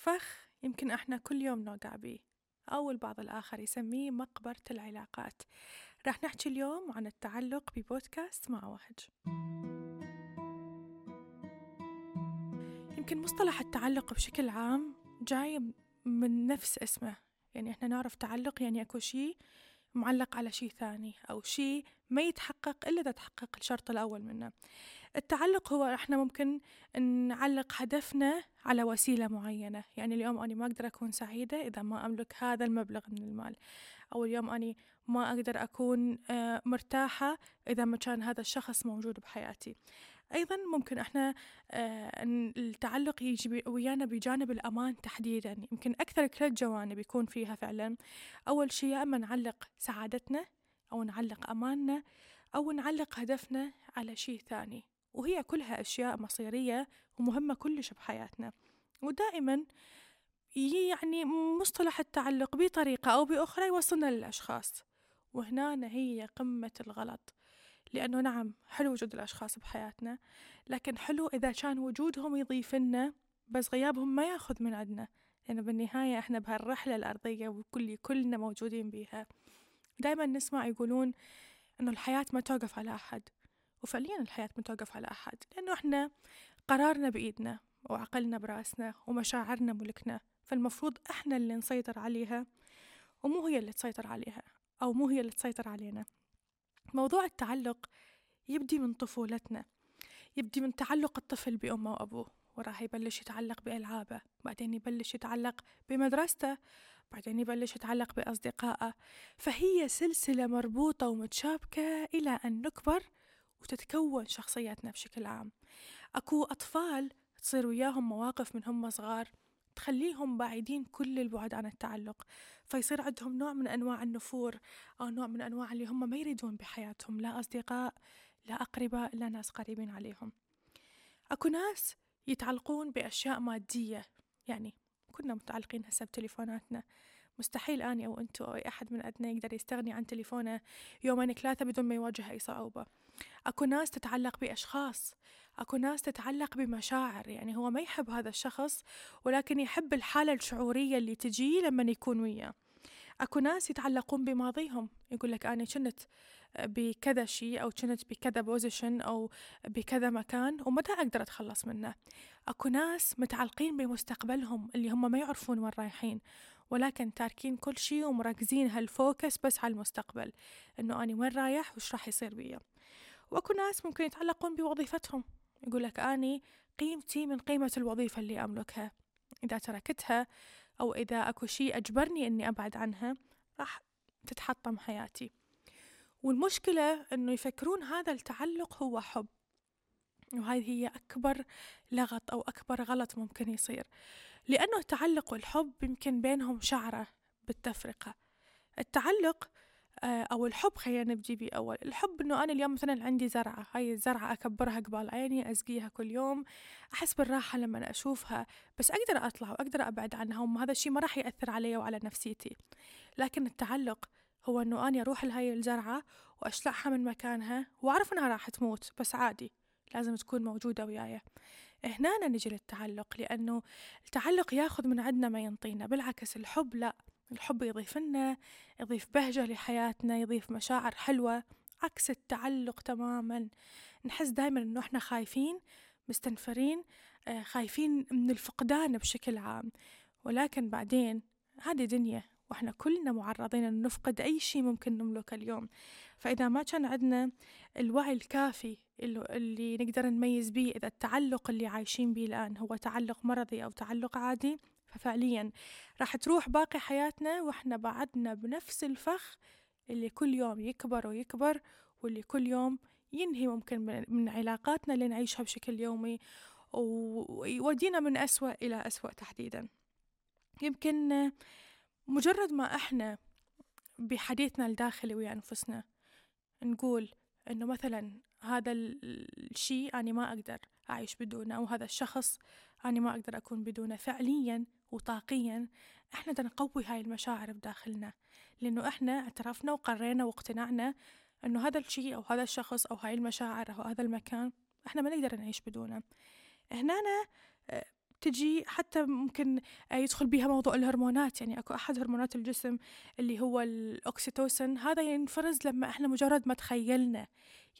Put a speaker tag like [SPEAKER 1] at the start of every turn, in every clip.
[SPEAKER 1] فخ يمكن إحنا كل يوم نوقع بيه أو البعض الآخر يسميه مقبرة العلاقات. راح نحكي اليوم عن التعلق ببودكاست مع وهج يمكن مصطلح التعلق بشكل عام جاي من نفس اسمه يعني إحنا نعرف تعلق يعني أكو شيء معلق على شيء ثاني أو شيء ما يتحقق إلا إذا تحقق الشرط الأول منه. التعلق هو إحنا ممكن نعلق هدفنا على وسيلة معينة. يعني اليوم أنا ما أقدر أكون سعيدة إذا ما أملك هذا المبلغ من المال. أو اليوم أنا ما أقدر أكون آه، مرتاحة إذا ما كان هذا الشخص موجود بحياتي. أيضا ممكن إحنا آه، التعلق يجي ويانا بجانب الأمان تحديدا. يمكن أكثر ثلاث جوانب يكون فيها فعلا. أول شيء يا أما نعلق سعادتنا أو نعلق أماننا أو نعلق هدفنا على شيء ثاني. وهي كلها أشياء مصيرية ومهمة كلش بحياتنا. ودائما يعني مصطلح التعلق بطريقة أو بأخرى يوصلنا للأشخاص. وهنا هي قمة الغلط. لأنه نعم حلو وجود الأشخاص بحياتنا لكن حلو إذا كان وجودهم يضيف لنا بس غيابهم ما يأخذ من عندنا لأنه يعني بالنهاية إحنا بهالرحلة الأرضية وكل كلنا موجودين بيها. دائما نسمع يقولون إنه الحياة ما توقف على أحد وفعليا الحياة ما توقف على أحد لأنه إحنا قرارنا بإيدنا وعقلنا برأسنا ومشاعرنا ملكنا فالمفروض إحنا اللي نسيطر عليها ومو هي اللي تسيطر عليها أو مو هي اللي تسيطر علينا. موضوع التعلق يبدي من طفولتنا يبدي من تعلق الطفل بأمه وأبوه وراح يبلش يتعلق بألعابه بعدين يبلش يتعلق بمدرسته بعدين يبلش يتعلق بأصدقائه. فهي سلسلة مربوطة ومتشابكة إلى أن نكبر وتتكون شخصياتنا بشكل عام. أكو أطفال تصير وياهم مواقف من هم صغار تخليهم بعيدين كل البعد عن التعلق فيصير عندهم نوع من أنواع النفور أو نوع من أنواع اللي هم ما يريدون بحياتهم لا أصدقاء لا أقرباء لا ناس قريبين عليهم. أكو ناس يتعلقون بأشياء مادية يعني كنا متعلقين هسه بتليفوناتنا. مستحيل أني أو أنتو أو أي أحد من عندنا يقدر يستغني عن تليفونه يومين ثلاثة بدون ما يواجه أي صعوبة. أكو ناس تتعلق بأشخاص أكو ناس تتعلق بمشاعر يعني هو ما يحب هذا الشخص ولكن يحب الحالة الشعورية اللي تجي لما يكون وياه. أكو ناس يتعلقون بماضيهم يقول لك أنا كنت بكذا شيء أو كنت بكذا position أو بكذا مكان ومتى أقدر أتخلص منه. أكو ناس متعلقين بمستقبلهم اللي هم ما يعرفون وين رايحين. ولكن تاركين كل شيء ومركزين هال focus بس على المستقبل إنه أنا وين رايح وش راح يصير بيا وأكو ناس ممكن يتعلقون بوظيفتهم. يقول لك أني قيمتي من قيمة الوظيفة اللي أملكها. إذا تركتها أو إذا أكو شيء أجبرني إني أبعد عنها راح تتحطم حياتي. والمشكلة إنه يفكرون هذا التعلق هو حب. وهذه هي أكبر لغط أو أكبر غلط ممكن يصير. لأنه التعلق والحب يمكن بينهم شعرة بالتفرقة التعلق آه، أو الحب خلينا نبدي بيه أول. الحب إنه أنا اليوم مثلا عندي زرعة هاي الزرعة أكبرها قبال عيني أسقيها كل يوم أحس بالراحة لما أشوفها بس أقدر أطلع وأقدر أبعد عنها وهذا الشيء ما راح يأثر علي وعلى نفسيتي. لكن التعلق هو إنه أنا أروح لهاي الزرعة وأشلعها من مكانها وأعرف إنها راح تموت بس عادي. لازم تكون موجودة وياي. هنا نجي للتعلق لأنه التعلق ياخذ من عندنا ما ينطينا بالعكس الحب لا الحب يضيف لنا يضيف بهجة لحياتنا يضيف مشاعر حلوة عكس التعلق تماما. نحس دايما إنه إحنا خايفين مستنفرين آه، خايفين من الفقدان بشكل عام. ولكن بعدين هذه دنيا. وإحنا كلنا معرضين أن نفقد أي شيء ممكن نملكه اليوم. فإذا ما كان عندنا الوعي الكافي اللي نقدر نميز به إذا التعلق اللي عايشين به الآن هو تعلق مرضي أو تعلق عادي ففعليا راح تروح باقي حياتنا وإحنا بعدنا بنفس الفخ اللي كل يوم يكبر ويكبر واللي كل يوم ينهي ممكن من علاقاتنا اللي نعيشها بشكل يومي ويودينا من أسوأ إلى أسوأ تحديدا. يمكن مجرد ما إحنا بحديثنا الداخلي ويا أنفسنا نقول إنه مثلا هذا الشيء أنا ما أقدر أعيش بدونه أو هذا الشخص أنا ما أقدر أكون بدونه فعليا وطاقيا بدنا نقوي هاي المشاعر بداخلنا. لأنه إحنا اعترفنا وقرينا واقتنعنا أنه هذا الشيء أو هذا الشخص أو هاي المشاعر أو هذا المكان إحنا ما نقدر نعيش بدونه. هنا تجي حتى ممكن يدخل بها موضوع الهرمونات. يعني أكو أحد هرمونات الجسم اللي هو الاوكسيتوسن هذا ينفرز لما إحنا مجرد ما تخيلنا.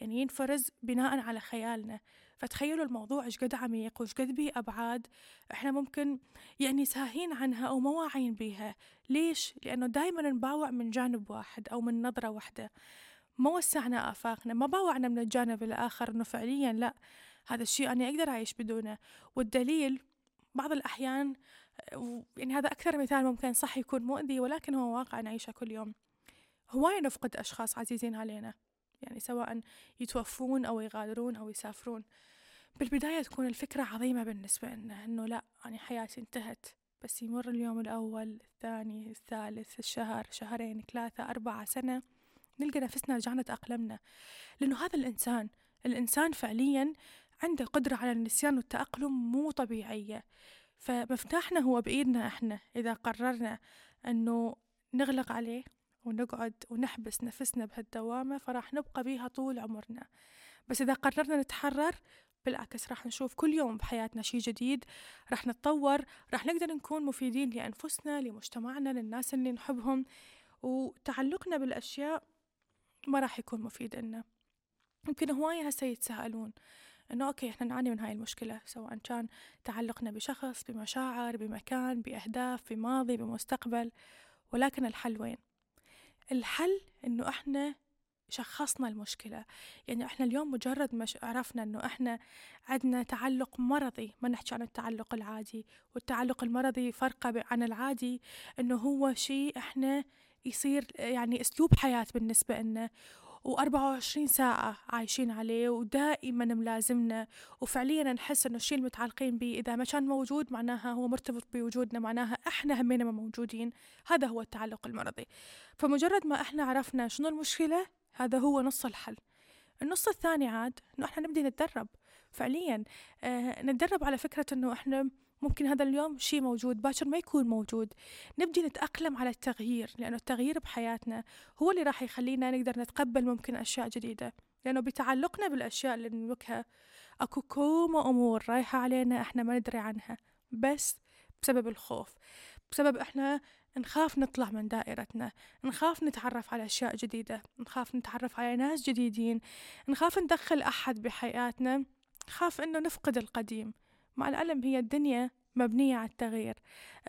[SPEAKER 1] يعني ينفرز بناء على خيالنا. فتخيلوا الموضوع إيش قد عميق وإيش قد بيه أبعاد إحنا ممكن يعني ساهين عنها أو ما واعيين بيها. ليش؟ لأنه دائما نباوع من جانب واحد أو من نظرة واحدة. ما وسعنا آفاقنا ما باوعنا من الجانب الآخر أنه فعليا لا. هذا الشيء أنا أقدر أعيش بدونه. والدليل بعض الأحيان يعني هذا أكثر مثال ممكن صح يكون مؤذي ولكن هو واقع نعيشه كل يوم. هواية نفقد أشخاص عزيزين علينا يعني سواء يتوفون أو يغادرون أو يسافرون. بالبداية تكون الفكرة عظيمة بالنسبة لنا أنه لا أنا حياتي انتهت بس يمر اليوم الأول الثاني الثالث الشهر شهرين ثلاثة أربعة سنة نلقى نفسنا رجعنا تأقلمنا. لأنه هذا الإنسان الإنسان فعليا عنده قدرة على النسيان والتأقلم مو طبيعية. فمفتاحنا هو بإيدنا إحنا إذا قررنا أنه نغلق عليه ونقعد ونحبس نفسنا بهالدوامة فراح نبقى بيها طول عمرنا. بس إذا قررنا نتحرر بالعكس راح نشوف كل يوم بحياتنا شيء جديد راح نتطور راح نقدر نكون مفيدين لأنفسنا لمجتمعنا للناس اللي نحبهم. وتعلقنا بالأشياء ما راح يكون مفيد لنا. يمكن هواية هسه يتساءلون. إنه أوكي إحنا نعاني من هاي المشكلة سواء كان تعلقنا بشخص بمشاعر بمكان بأهداف بماضي بمستقبل ولكن الحل وين؟ الحل إنه إحنا شخصنا المشكلة يعني إحنا اليوم مجرد ما عرفنا إنه إحنا عندنا تعلق مرضي ما نحكي عن التعلق العادي والتعلق المرضي فرقه عن العادي إنه هو شيء إحنا يصير يعني أسلوب حياة بالنسبة لنا وأربعة وعشرين ساعة عايشين عليه ودائما ملازمنا. وفعليا نحس إنه الشيء المتعلقين به إذا ما كان موجود معناها هو مرتبط بوجودنا معناها إحنا همينا ما موجودين. هذا هو التعلق المرضي. فمجرد ما إحنا عرفنا شنو المشكلة هذا هو نص الحل. النص الثاني عاد إنه إحنا نبدي نتدرب. فعليا آه نتدرب على فكرة إنه إحنا ممكن هذا اليوم شيء موجود باكر ما يكون موجود. نبدي نتأقلم على التغيير لأنه التغيير بحياتنا هو اللي راح يخلينا نقدر نتقبل ممكن أشياء جديدة. لأنه بتعلقنا بالأشياء اللي نملكها أكو كوم أمور رايحة علينا إحنا ما ندري عنها. بس بسبب الخوف بسبب إحنا نخاف نطلع من دائرتنا نخاف نتعرف على أشياء جديدة نخاف نتعرف على ناس جديدين نخاف ندخل أحد بحياتنا نخاف إنه نفقد القديم. مع العلم هي الدنيا مبنية على التغيير.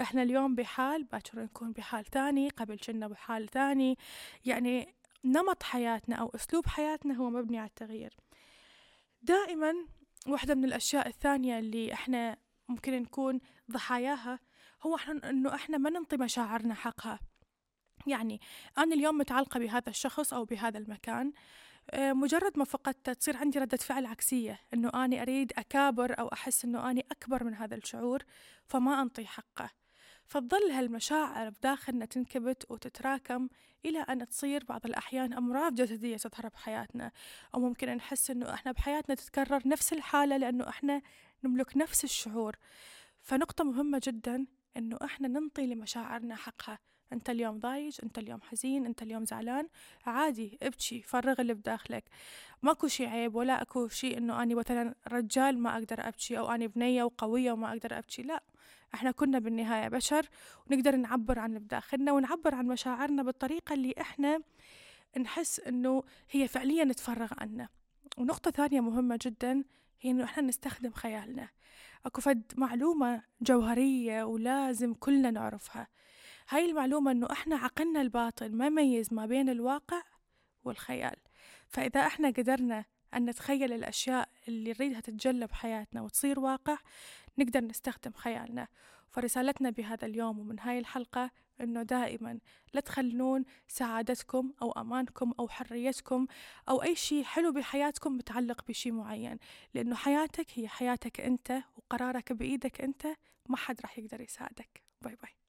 [SPEAKER 1] إحنا اليوم بحال باكر نكون بحال ثاني قبل كنا بحال ثاني يعني نمط حياتنا أو أسلوب حياتنا هو مبني على التغيير. دائما واحدة من الأشياء الثانية اللي إحنا ممكن نكون ضحاياها هو إحنا إنه إحنا ما ننطي مشاعرنا حقها. يعني أنا اليوم متعلقة بهذا الشخص أو بهذا المكان. آه، مجرد ما فقدته تصير عندي ردة فعل عكسية إنه أني أريد أكابر أو أحس إنه أني أكبر من هذا الشعور فما أنطي حقه. فتظل هالمشاعر بداخلنا تنكبت وتتراكم إلى أن تصير بعض الأحيان أمراض جسدية تظهر بحياتنا أو ممكن نحس إنه إحنا بحياتنا تتكرر نفس الحالة لأنه إحنا نملك نفس الشعور. فنقطة مهمة جدا إنه إحنا ننطي لمشاعرنا حقها. انت اليوم ضايج انت اليوم حزين انت اليوم زعلان. عادي ابكي فرغ اللي بداخلك. ماكو شي عيب ولا اكو شي انه اني مثلا رجال ما أقدر ابكي أو اني بنية وقوية وما أقدر ابكي. لا إحنا كنا بالنهاية بشر ونقدر نعبر عن اللي بداخلنا ونعبر عن مشاعرنا بالطريقة اللي إحنا نحس انه هي فعليا تفرغ عنا. ونقطة ثانية مهمة جدا هي انه إحنا نستخدم خيالنا. اكو فد معلومة جوهرية ولازم كلنا نعرفها. هاي المعلومة أنه إحنا عقلنا الباطن ما يميز ما بين الواقع والخيال. فإذا إحنا قدرنا أن نتخيل الأشياء اللي نريدها تتجلى بحياتنا وتصير واقع نقدر نستخدم خيالنا. فرسالتنا بهذا اليوم ومن هاي الحلقة أنه دائما لا تخلون سعادتكم أو أمانكم أو حريتكم أو أي شيء حلو بحياتكم متعلق بشيء معين. لأنه حياتك هي حياتك أنت وقرارك بإيدك أنت ما حد راح يقدر يساعدك. باي باي.